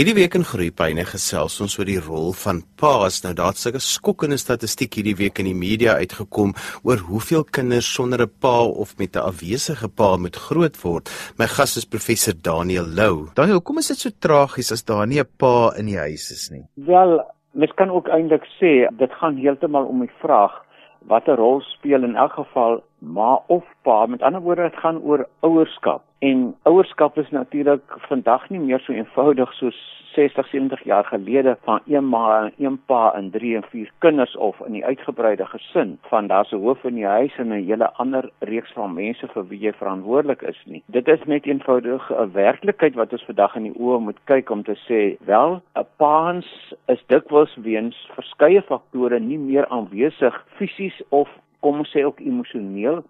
Hierdie week in Groepyne gesels ons oor die rol van paas. Nou daar's 'n skokkende statistiek hierdie week in die media uitgekom oor hoeveel kinders sonder 'n pa of met 'n afwesige pa moet groot word. My gas is professor Daniel Lou. Daniel, hoekom is dit so tragies as daar nie 'n pa in die huis is nie? Wel, mens kan ook eintlik sê dit gaan heeltemal om die vraag watter rol speel in elk geval ma of pa. Met ander woorde, dit gaan oor ouerskap. En ouerskap is natuurlik vandag nie meer so eenvoudig soos 60, 70 jaar gelede van een ma en een pa en drie en vier kinders of in die uitgebreide gesin van daar's 'n hoof in die huis en 'n hele ander reeks van mense vir wie jy verantwoordelik is nie. Dit is net eenvoudig 'n werklikheid wat ons vandag in die oë moet kyk om te sê, wel, 'n paans is dikwels weens verskeie faktore nie meer aanwesig fisies of kom ons sê ook emosioneel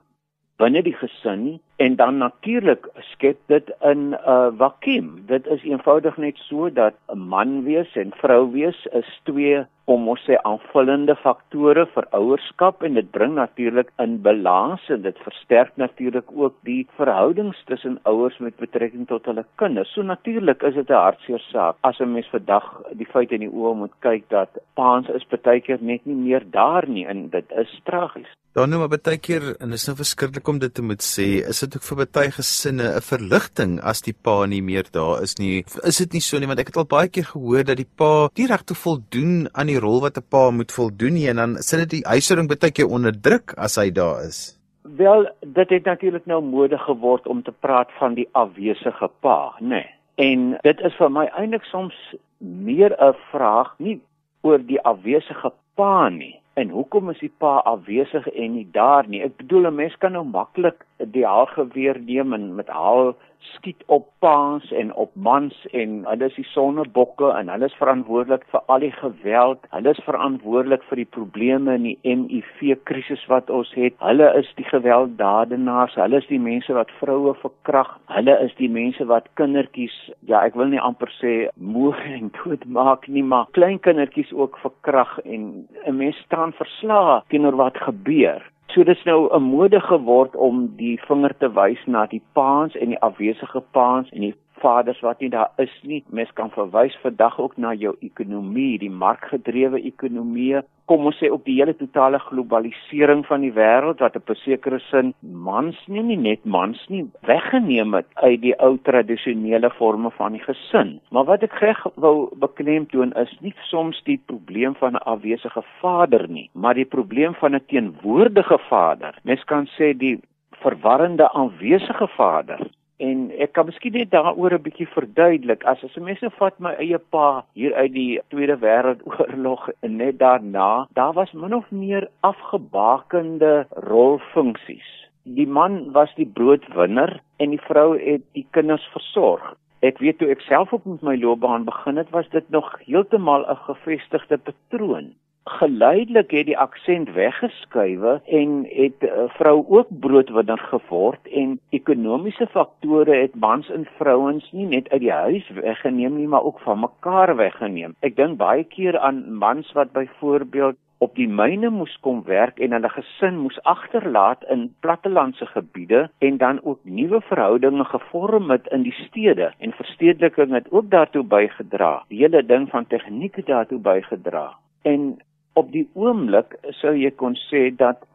binne die gesin nie en dan natuurlik skep dit in 'n uh, vakuum. Dit is eenvoudig net so dat 'n man wees en vrou wees is twee om ons sê aanvullende faktore vir ouerskap en dit bring natuurlik in balans en dit versterk natuurlik ook die verhoudings tussen ouers met betrekking tot hulle kinders. So natuurlik is dit 'n hartseer saak as 'n mens vandag die feit in die oë moet kyk dat paans is baie keer net nie meer daar nie en dit is tragies. Dan nou maar baie keer en dit is nou verskriklik om dit te moet sê, is dit ook vir baie gesinne 'n verligting as die pa nie meer daar is nie. Is dit nie so nie want ek het al baie keer gehoor dat die pa nie regtig voldoen aan die rol wat 'n pa moet voldoen nie en dan sit dit die huishouding baie keer onder druk as hy daar is. Wel, dit het natuurlik nou mode geword om te praat van die afwesige pa, nê. Nee. En dit is vir my eintlik soms meer 'n vraag nie oor die afwesige pa nie en hoekom is die pa afwesig en nie daar nie? Ek bedoel 'n mens kan nou maklik die haalgeweer neem en met haal skiet op paas en op mans en hulle is die sonnebokke en hulle is verantwoordelik vir al die geweld. Hulle is verantwoordelik vir die probleme in die HIV krisis wat ons het. Hulle is die gewelddadenaars. Hulle is die mense wat vroue verkrag. Hulle is die mense wat kindertjies, ja, ek wil nie amper sê moeg en doodmaak nie, maar klein kindertjies ook verkrag en 'n mens staan verslae teenoor wat gebeur. So dis nou 'n mode geword om die vinger te wys na die paans en die afwesige paans en die vaders wat nie daar is nie. Mens kan verwys vandag ook na jou ekonomie, die markgedrewe ekonomie. Kom ons sê ook die hele totale globalisering van die wêreld wat op 'n sekere sin mans nie, nie net mans nie weggeneem het uit die ou tradisionele forme van die gesin. Maar wat ek reg wou beklemtoon is nie soms die probleem van 'n afwesige vader nie, maar die probleem van 'n teenwoordige vader. Mens kan sê die verwarrende aanwesige vader En ek kan miskien net daaroor 'n bietjie verduidelik. As as mense nou vat my eie pa hier uit die Tweede Wêreldoorlog en net daarna, daar was min of meer afgebakende rolfunksies. Die man was die broodwinner en die vrou het die kinders versorg. Ek weet toe ek self op met my loopbaan begin het, was dit nog heeltemal 'n gevestigde patroon geleidelik het die aksent weggeskuiwe en het 'n uh, eh, vrou ook broodwinner geword en ekonomiese faktore het mans en vrouens nie net uit die huis weggeneem nie maar ook van mekaar weggeneem. Ek dink baie keer aan mans wat byvoorbeeld op die myne moes kom werk en hulle gesin moes agterlaat in plattelandse gebiede en dan ook nuwe verhoudinge gevorm het in die stede en verstedeliking het ook daartoe bygedra. Die hele ding van tegniek het daartoe bygedra. En op die oomblik sou jy kon sê dat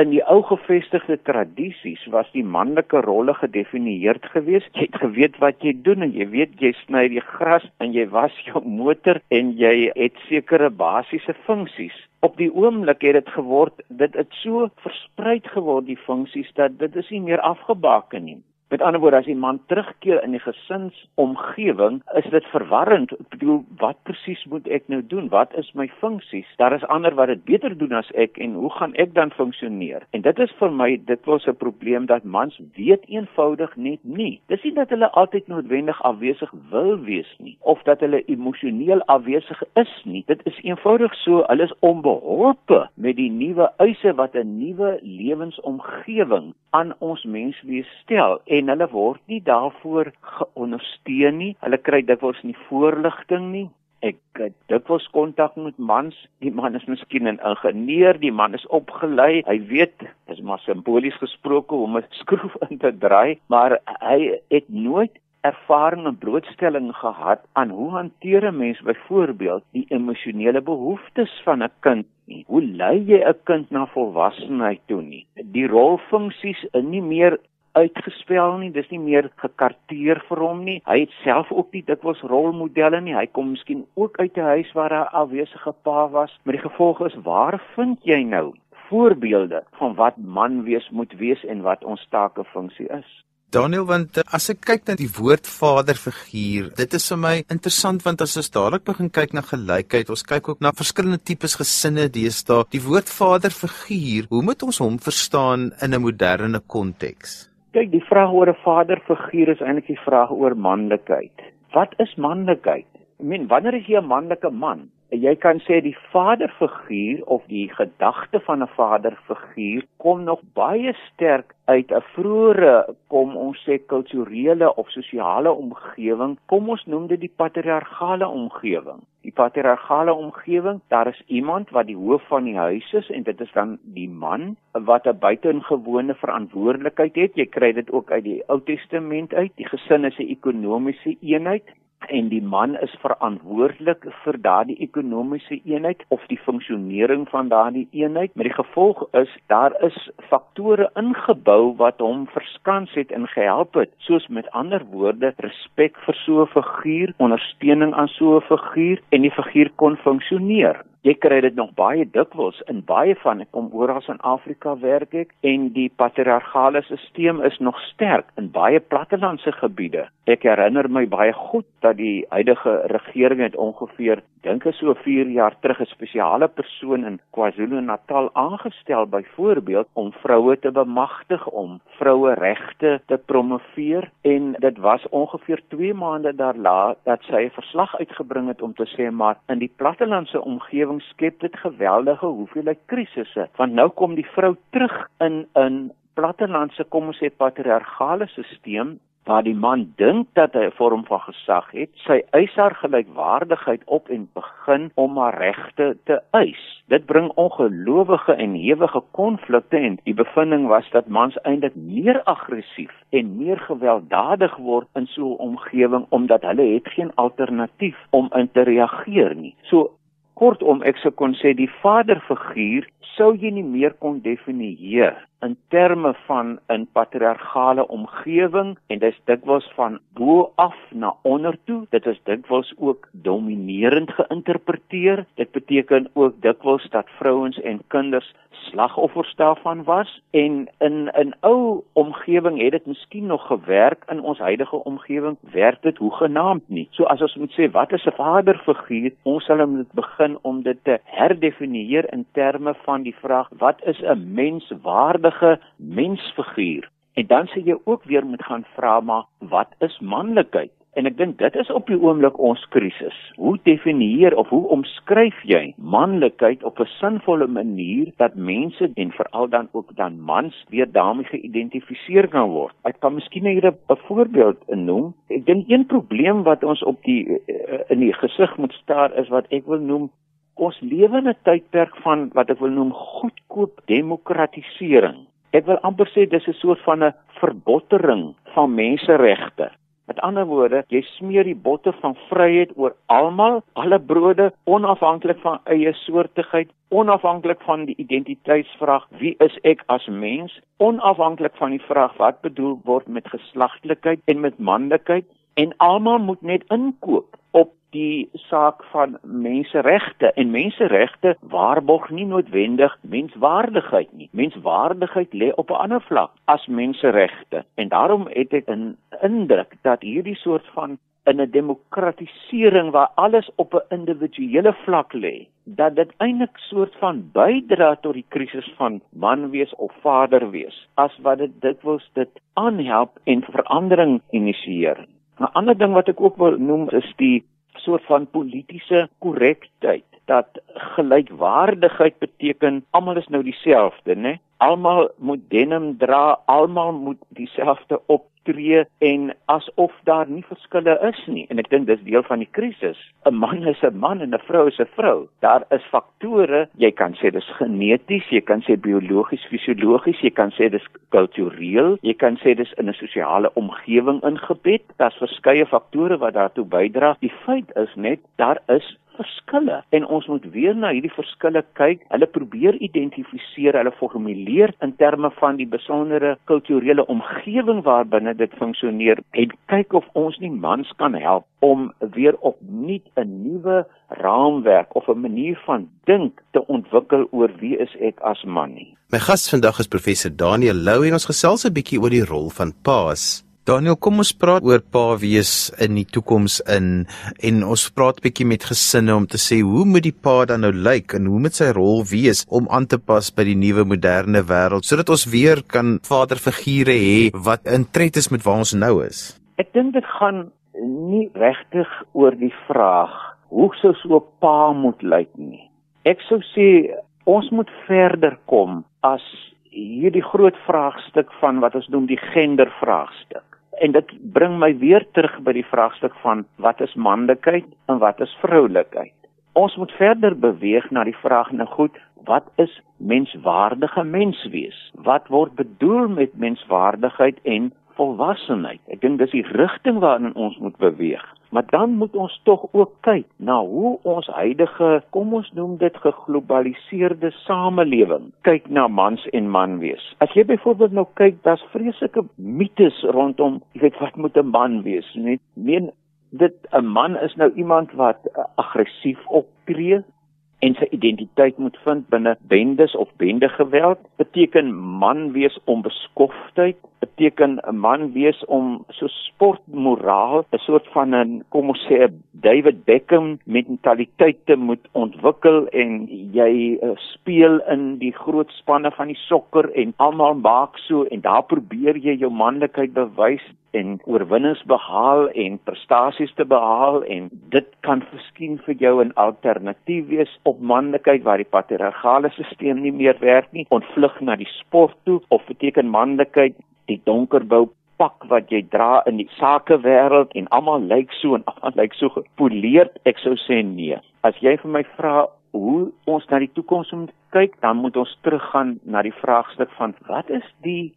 in die ou gevestigde tradisies was die manlike rolle gedefinieerd geweest. Jy het geweet wat jy doen en jy weet jy sny die gras en jy was jou motor en jy het sekere basiese funksies. Op die oomblik het dit geword dit het so versprei geword die funksies dat dit is nie meer afgebaken nie. Met ander woorde, as die man terugkeer in die gesinsomgewing, is dit verwarrend. Ek bedoel, wat presies moet ek nou doen? Wat is my funksies? Daar is ander wat dit beter doen as ek en hoe gaan ek dan funksioneer? En dit is vir my dit was 'n probleem dat mans weet eenvoudig net nie. Dis nie dat hulle altyd noodwendig afwesig wil wees nie of dat hulle emosioneel afwesig is nie. Dit is eenvoudig so, hulle is onbeholpe met die nuwe eise wat 'n nuwe lewensomgewing aan ons menswees stel. En en hulle word nie daarvoor geondersteun nie. Hulle kry dikwels nie voorligting nie. Ek het dikwels kontak met mans. Die man is miskien 'n ingenieur, die man is opgelei. Hy weet, dis maar simbolies gesproke om 'n skroef in te draai, maar hy het nooit ervaring en blootstelling gehad aan hoe hanteer 'n mens byvoorbeeld die emosionele behoeftes van 'n kind nie. Hoe lei jy 'n kind na volwassenheid toe nie? Die rolfunksies is nie meer uitgespel nie. Dis nie meer gekarteer vir hom nie. Hy het self ook nie dikwels rolmodelle nie. Hy kom miskien ook uit 'n huis waar 'n afwesige pa was, maar die gevolg is waar vind jy nou voorbeelde van wat man wees moet wees en wat ons take funksie is? Daniel want eh, as ek kyk na die woord vaderfiguur, dit is vir my interessant want as ons dadelik begin kyk na gelykheid, ons kyk ook na verskillende tipes gesinne deesdae. Die woord vaderfiguur, hoe moet ons hom verstaan in 'n moderne konteks? Kyk, die vraag oor 'n vaderfiguur is eintlik die vraag oor manlikheid. Wat is manlikheid? Ek meen, wanneer is jy 'n manlike man? Jy kan sê die vaderfiguur of die gedagte van 'n vaderfiguur kom nog baie sterk uit. 'n vroeëre kom ons sê kulturele of sosiale omgewing kom ons noem dit die patriargale omgewing. Die patriargale omgewing daar is iemand wat die hoof van die huis is en dit is dan die man wat 'n buitengewone verantwoordelikheid het. Jy kry dit ook uit die Ou Testament uit die gesin is 'n ekonomiese eenheid en die man is verantwoordelik vir daardie ekonomiese eenheid of die funksionering van daardie eenheid. Met die gevolg is daar is faktore ingebou wat hom verskans het en gehelp het, soos met ander woorde respek vir so 'n figuur, ondersteuning aan so 'n figuur en die figuur kon funksioneer. Jy kry dit nog baie dikwels in baie van ek kom oral in Afrika werk ek en die patriargale stelsel is nog sterk in baie plattelandse gebiede. Ek herinner my baie goed dat die huidige regering het ongeveer dink ek so 4 jaar terug 'n spesiale persoon in KwaZulu-Natal aangestel byvoorbeeld om vroue te bemagtig om vroue regte te promoveer en dit was ongeveer 2 maande daarna dat sy 'n verslag uitgebring het om te sê maar in die plattelandse omgewing omgewing skep dit geweldige hoeveelheid krisisse want nou kom die vrou terug in 'n plattelandse kom ons sê patriargale stelsel waar die man dink dat hy 'n vorm van gesag het, sy eis haar gelykwaardigheid op en begin om haar regte te eis. Dit bring ongelowige en ewige konflikte en die bevinding was dat mans eintlik meer aggressief en meer gewelddadig word in so 'n omgewing omdat hulle het geen alternatief om in te reageer nie. So Kortom, ek sou kon sê die vaderfiguur sou jy nie meer kon definieer in terme van 'n patriargale omgewing en dit is dikwels van bo af na onder toe. Dit is dikwels ook dominerend geïnterpreteer. Dit beteken ook dikwels dat vrouens en kinders slagoffers daarvan was en in 'n ou omgewing het dit miskien nog gewerk in ons huidige omgewing werk dit hoegenaamd nie. So as ons moet sê wat is 'n vaderfiguur? Ons sal moet begin om dit te herdefinieer in terme van die vraag wat is 'n menswaardige manlike mensfiguur. En dan sê jy ook weer moet gaan vra maar wat is manlikheid? En ek dink dit is op die oomblik ons krisis. Hoe definieer of hoe omskryf jy manlikheid op 'n sinvolle manier dat mense en veral dan ook dan mans weer daarmee geïdentifiseer kan word? Ek kan miskien hier 'n voorbeeld noem. Ek dink een probleem wat ons op die eh, in die gesig moet staar is wat ek wil noem ons lewe in 'n tydperk van wat ek wil noem goedkoop demokratisering. Ek wil amper sê dis 'n soort van 'n verbottering van menseregte. Met ander woorde, jy smeer die botte van vryheid oor almal, alle brode, onafhanklik van eie soortigheid, onafhanklik van die identiteitsvraag wie is ek as mens, onafhanklik van die vraag wat bedoel word met geslagtelikheid en met manlikheid en almal moet net inkoop op die saak van menseregte en menseregte waarborg nie noodwendig menswaardigheid nie. Menswaardigheid lê op 'n ander vlak as menseregte. En daarom het ek 'n indruk dat hierdie soort van in 'n demokratisering waar alles op 'n individuele vlak lê, dat dit eintlik soort van bydra tot die krisis van man wees of vader wees, as wat dit dikwels dit aanhelp en verandering initieer. 'n Ander ding wat ek ook wil noem is die soort van politieke korrektheid dat gelykwaardigheid beteken almal is nou dieselfde, né? Almal moet denim dra, almal moet dieselfde op tree en asof daar nie verskille is nie. En ek dink dis deel van die krisis. 'n man is 'n man en 'n vrou is 'n vrou. Daar is faktore. Jy kan sê dis geneties jy kan sê biologies fisiologies jy kan sê dis kultureel jy kan sê dis in 'n sosiale omgewing ingebed. Daar's verskeie faktore wat daartoe bydra. Die feit is net daar is verskille en ons moet weer na hierdie verskille kyk. Hulle probeer identifiseer, hulle formuleer in terme van die besondere kulturele omgewing waarbinne dit funksioneer en kyk of ons nie mans kan help om weer opnuut 'n nuwe raamwerk of 'n manier van dink te ontwikkel oor wie is ek as man nie. My gas vandag is professor Daniel Lou en ons gesels 'n bietjie oor die rol van paas Daniel, kom ons praat oor pa wees in die toekoms in en ons praat 'n bietjie met gesinne om te sê hoe moet die pa dan nou lyk en hoe moet sy rol wees om aan te pas by die nuwe moderne wêreld sodat ons weer kan vaderfigure hê wat in tred is met waar ons nou is. Ek dink dit gaan nie regtig oor die vraag hoe sou so 'n pa moet lyk nie. Ek sou sê ons moet verder kom as hierdie groot vraagstuk van wat ons noem die gendervraagstuk en dit bring my weer terug by die vraagstuk van wat is manlikheid en wat is vroulikheid. Ons moet verder beweeg na die vraag nou goed, wat is menswaardige menswees? Wat word bedoel met menswaardigheid en volwassenheid? Ek dink dis die rigting waarin ons moet beweeg. Maar dan moet ons tog ook kyk na hoe ons huidige, kom ons noem dit geglobaliseerde samelewing, kyk na mans en man wees. As jy byvoorbeeld nou kyk, daar's vreeslike mites rondom, jy weet wat moet 'n man wees, nie? Meen dit 'n man is nou iemand wat uh, aggressief optree en sy identiteit moet vind binne bendes of bendegeweld beteken man wees onbeskoftheid beteken 'n man wees om so sportmoraal, 'n soort van 'n kom ons sê 'n David Beckham mentaliteit te moet ontwikkel en jy uh, speel in die groot spanne van die sokker en almal maak so en daar probeer jy jou manlikheid bewys en oorwinnings behaal en prestasies te behaal en dit kan miskien vir jou 'n alternatief wees op manlikheid waar die patriargale stelsel nie meer werk nie. Ontvlug na die sport toe of beteken manlikheid die donkerbou pak wat jy dra in die sakewêreld en almal lyk so en almal lyk so gepoleerd? Ek sou sê nee. As jy vir my vra hoe ons na die toekoms moet kyk dan moet ons teruggaan na die vraagstuk van wat is die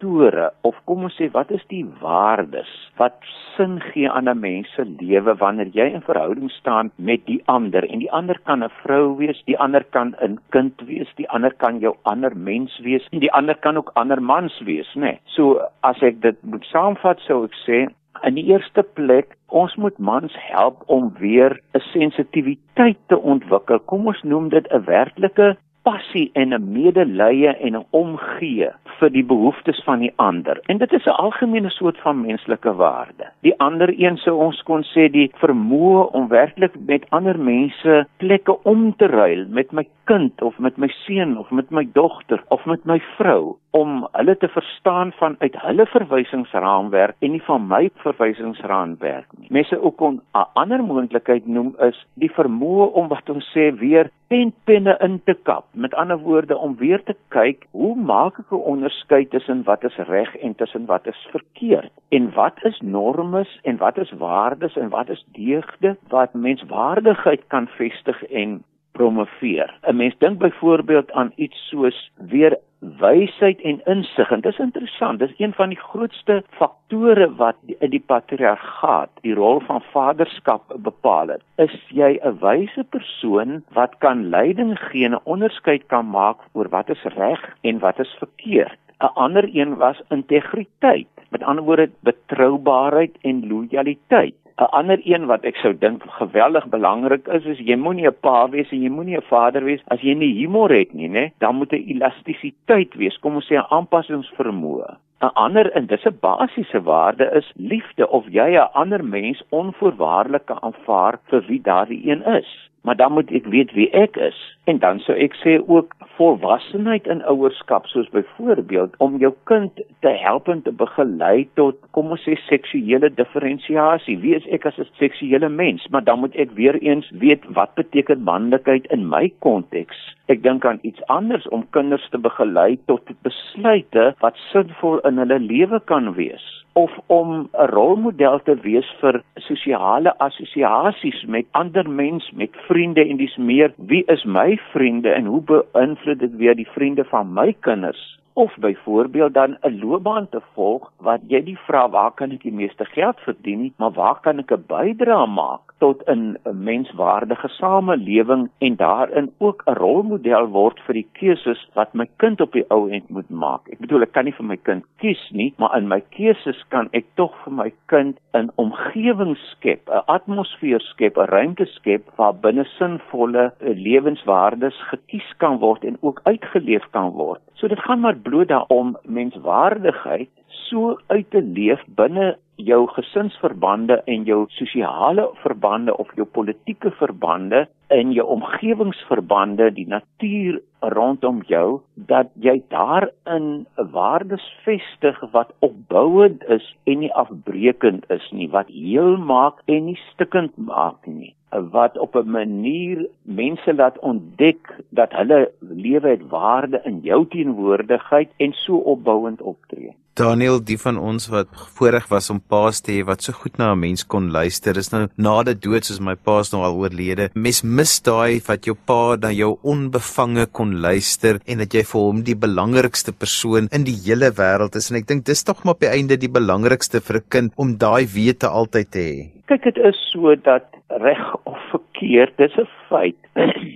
faktore of kom ons sê wat is die waardes wat sin gee aan 'n mens se lewe wanneer jy in verhouding staan met die ander en die ander kan 'n vrou wees, die ander kan 'n kind wees, die ander kan jou ander mens wees en die ander kan ook ander mans wees, né? Nee. So as ek dit moet saamvat sou ek sê in die eerste plek ons moet mans help om weer 'n sensitiwiteit te ontwikkel. Kom ons noem dit 'n werklike passie en 'n medelee en 'n omgee vir die behoeftes van die ander. En dit is 'n algemene soort van menslike waarde. Die ander een sou ons kon sê die vermoë om werklik met ander mense plekke om te ruil met my kind of met my seun of met my dogter of met my vrou om hulle te verstaan vanuit hulle verwysingsraamwerk en nie van my verwysingsraamwerk nie. Mense ook kon 'n ander moontlikheid noem is die vermoë om wat ons sê weer penpenne in te kap. Met ander woorde om weer te kyk, hoe maak ek 'n onderskeid tussen wat is reg en tussen wat is verkeerd? En wat is normes en wat is waardes en wat is deugde wat menswaardigheid kan vestig en promoveer. 'n Mens dink byvoorbeeld aan iets soos weer wysheid en insig en dis interessant. Dis een van die grootste faktore wat in die patriargaat die rol van vaderskap bepaal het. Is jy 'n wyse persoon wat kan leiding gee en 'n onderskeid kan maak oor wat is reg en wat is verkeerd? 'n ander een was integriteit. Met ander woorde betroubaarheid en lojaliteit 'n ander een wat ek sou dink geweldig belangrik is is jy moenie 'n pa wees en jy moenie 'n vader wees as jy nie humor het nie, né? Dan moet 'n elastisiteit wees, kom ons sê 'n aanpassingsvermoë. 'n Ander en dis 'n basiese waarde is liefde of jy 'n ander mens onvoorwaardelik aanvaar vir wie daardie een is. Maar dan moet ek weet wie ek is. En dan sou ek sê ook volwassenheid in ouerskap soos byvoorbeeld om jou kind te help en te begelei tot kom ons sê seksuele diferensiasie. Wie is ek as 'n seksuele mens? Maar dan moet ek weer eens weet wat beteken manlikheid in my konteks. Ek dink aan iets anders om kinders te begelei tot besluite wat sinvol in hulle lewe kan wees of om 'n rolmodel te wees vir sosiale assosiasies met ander mense, met vriende en dis meer wie is my vriende en hoe beïnvloed dit weer die vriende van my kinders? of byvoorbeeld dan 'n loopbaan te volg wat jy nie vra waar kan ek die meeste geld verdien nie, maar waar kan ek 'n bydrae maak tot 'n menswaardige samelewing en daarin ook 'n rolmodel word vir die keuses wat my kind op die ou end moet maak. Ek bedoel ek kan nie vir my kind kies nie, maar in my keuses kan ek tog vir my kind 'n omgewing skep, 'n atmosfeer skep, 'n ruimte skep waar binne sinvolle lewenswaardes gekies kan word en ook uitgeleef kan word. So dit gaan maar bloot daarom menswaardigheid so uit te leef binne jou gesinsverbande en jou sosiale verbande of jou politieke verbande en jou omgewingsverbande, die natuur rondom jou dat jy daarin waardes vestig wat opbouend is en nie afbreekend is nie, wat heel maak en nie stikkend maak nie wat op 'n manier mense laat ontdek dat hulle lewe het waarde in jou teenwoordigheid en so opbouend optree. Daniel, die van ons wat voorreg was om paas te hê wat so goed na 'n mens kon luister, is nou na die dood soos my paas nou al oorlede. Mes mis daai wat jou pa na jou onbevange kon luister en dat jy vir hom die belangrikste persoon in die hele wêreld is en ek dink dis tog maar op die einde die belangrikste vir 'n kind om daai wete altyd te hê. Kyk, dit is so dat reg of verkeerd, dis 'n feit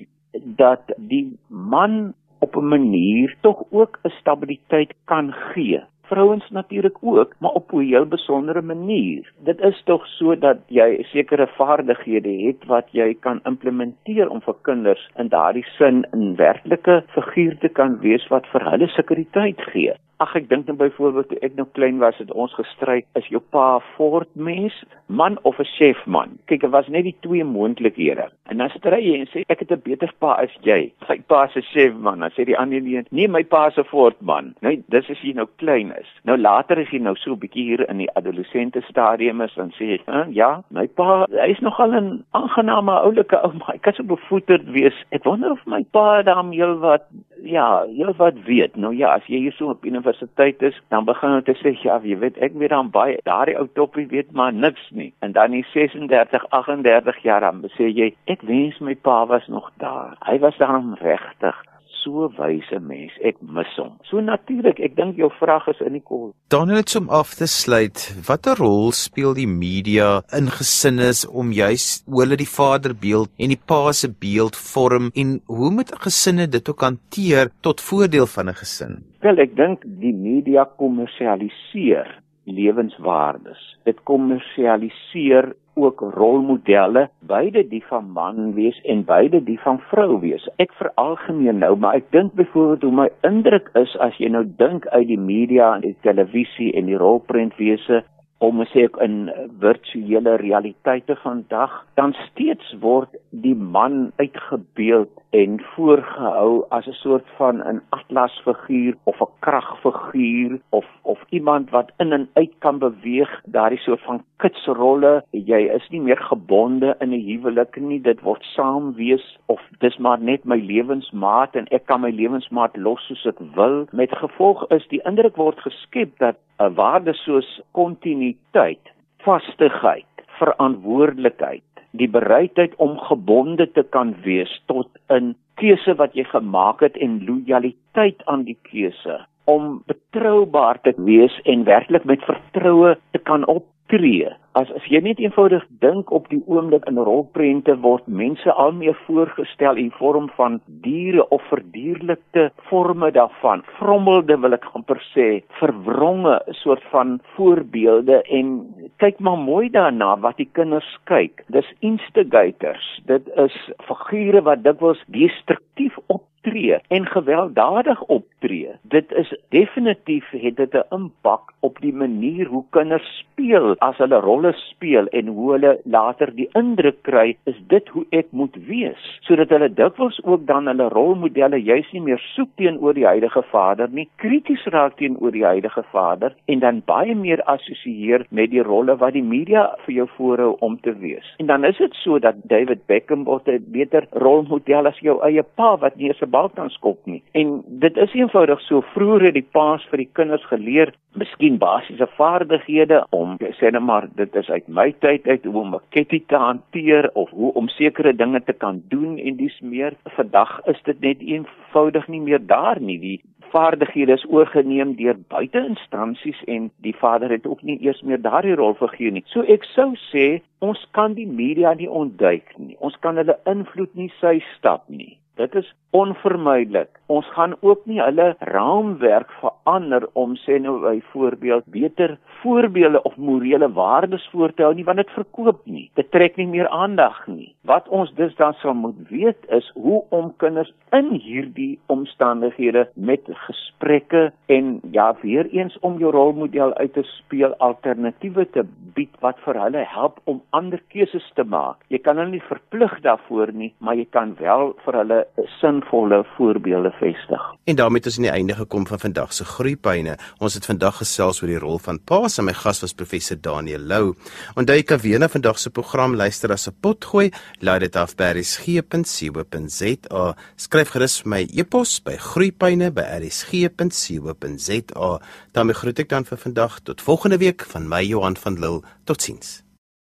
dat die man op 'n manier tog ook 'n stabiliteit kan gee vrouens natuurlik ook, maar op 'n heel besondere manier. Dit is tog so dat jy sekere vaardighede het wat jy kan implementeer om vir kinders in daardie sin 'n werklike figuur te kan wees wat vir hulle sekuriteit gee. Ag ek dink net byvoorbeeld toe ek nou klein was het ons gestry is jou pa 'n fortmens man of 'n chefman? Kyk dit was net die twee moontlikhede. En dan stry jy en sê ek het 'n beter pa as jy. My pa is 'n chefman. Dan sê die ander een nee my pa is 'n fortman nou dis as jy nou klein is. Nou later as jy nou so 'n bietjie hier in die adolessente stadium is dan sê jy hm, ja my pa hy is nogal 'n aangename oulike ou maar hy kan so bevoeterd wees. Ek wonder of my pa daarmee heel wat ja heel wat weet nou ja as jy hier so op universiteit is, dan begin hulle te sê ja, jy weet ek weet dan baie, daardie ou toppie weet maar niks nie. En dan in 36, 38 jaar dan sê jy ek wens my pa was nog daar. Hy was dan regtig so wyse mens. Ek mis hom. So natuurlik, ek dink jou vraag is in die kol. Dan net om af te sluit, watter rol speel die media in gesinne om juis hoe hulle die vaderbeeld en die pa se beeld vorm en hoe moet gesinne dit ook hanteer tot voordeel van 'n gesin? Wel, ek dink die media kommersialiseer lewenswaardes. Dit kommersialiseer ook rolmodelle, beide die van man wees en beide die van vrou wees. Ek veralgemeen nou, maar ek dink byvoorbeeld hoe my indruk is as jy nou dink uit die media en die televisie en die rolprentwese om sê ek in virtuele realiteite vandag dan steeds word die man uitgebeeld en voorgehou as 'n soort van 'n atlasfiguur of 'n kragfiguur of of iemand wat in en uit kan beweeg daardie soort van kitsrolle jy is nie meer gebonde in 'n huwelik nie dit word saam wees of dis maar net my lewensmaat en ek kan my lewensmaat los soos ek wil. Met gevolg is die indruk word geskep dat 'n waarde soos kontinuïteit, vastigheid, verantwoordelikheid, die bereidheid om gebonde te kan wees tot 'n keuse wat jy gemaak het en lojaliteit aan die keuse om betroubaar te wees en werklik met vertroue te kan optree as as jy net eenvoudig dink op die oomblik in rolprente word mense al meer voorgestel in vorm van diere of verdierlikte forme daarvan. Vrommelde wil ek amper sê verwronge soort van voorbeelde. En kyk maar mooi daarna wat die kinders kyk. Dis instigators. Dit is figure wat dikwels destruktief optree en gewelddadig optree. Dit is definitief het dit 'n impak op die manier hoe kinders speel. As hulle rol rolle speel en hoe hulle later die indruk kry is dit hoe ek moet wees. Sodat hulle dikwels ook dan hulle rolmodelle juis nie meer soek teenoor die heilige Vader nie krities raak teenoor die heilige Vader en dan baie meer assosieer met die rolle wat die media vir jou voorhou om te wees. En dan is dit so dat David Beckham word 'n beter rolmodel as jou eie pa wat nie eens 'n bal kan skop nie. En dit is eenvoudig so vroeër het die paas vir die kinders geleer miskien basiese vaardighede om sê net maar dit is uit my tyd uit hoe om 'n ketty te hanteer of hoe om sekere dinge te kan doen en dis meer vandag is dit net eenvoudig nie meer daar nie die vaardighede is oorgeneem deur buiteinstansies en die vader het ook nie eers meer daardie rol vergee nie. So ek sou sê ons kan die media nie ontduik nie. Ons kan hulle invloed nie sy stap nie. Dit is onvermydelik. Ons gaan ook nie hulle raamwerk verander om sê nou byvoorbeeld beter voorbeelde of morele waardes voor te hou nie want dit verkoop nie. Dit trek nie meer aandag nie. Wat ons dus dan sal moet weet is hoe om kinders in hierdie omstandighede met gesprekke en ja weer eens om jou rolmodel uit te speel alternatiewe te bied wat vir hulle help om ander keuses te maak. Jy kan hulle nie verplig daarvoor nie, maar jy kan wel vir hulle sinvolle voorbeelde vestig. En daarmee het ons aan die einde gekom van vandag se groeipyne. Ons het vandag gesels oor die rol van paas en my gas was professor Daniel Lou. Onthou jy kan weer na vandag se program luister as 'n potgooi. Laai dit af by rsg.co.za. Skryf gerus vir my e-pos by groeipyne@rsg.co.za. daarmee groet ek dan vir vandag tot volgende week van my Johan van Lille. Totsiens.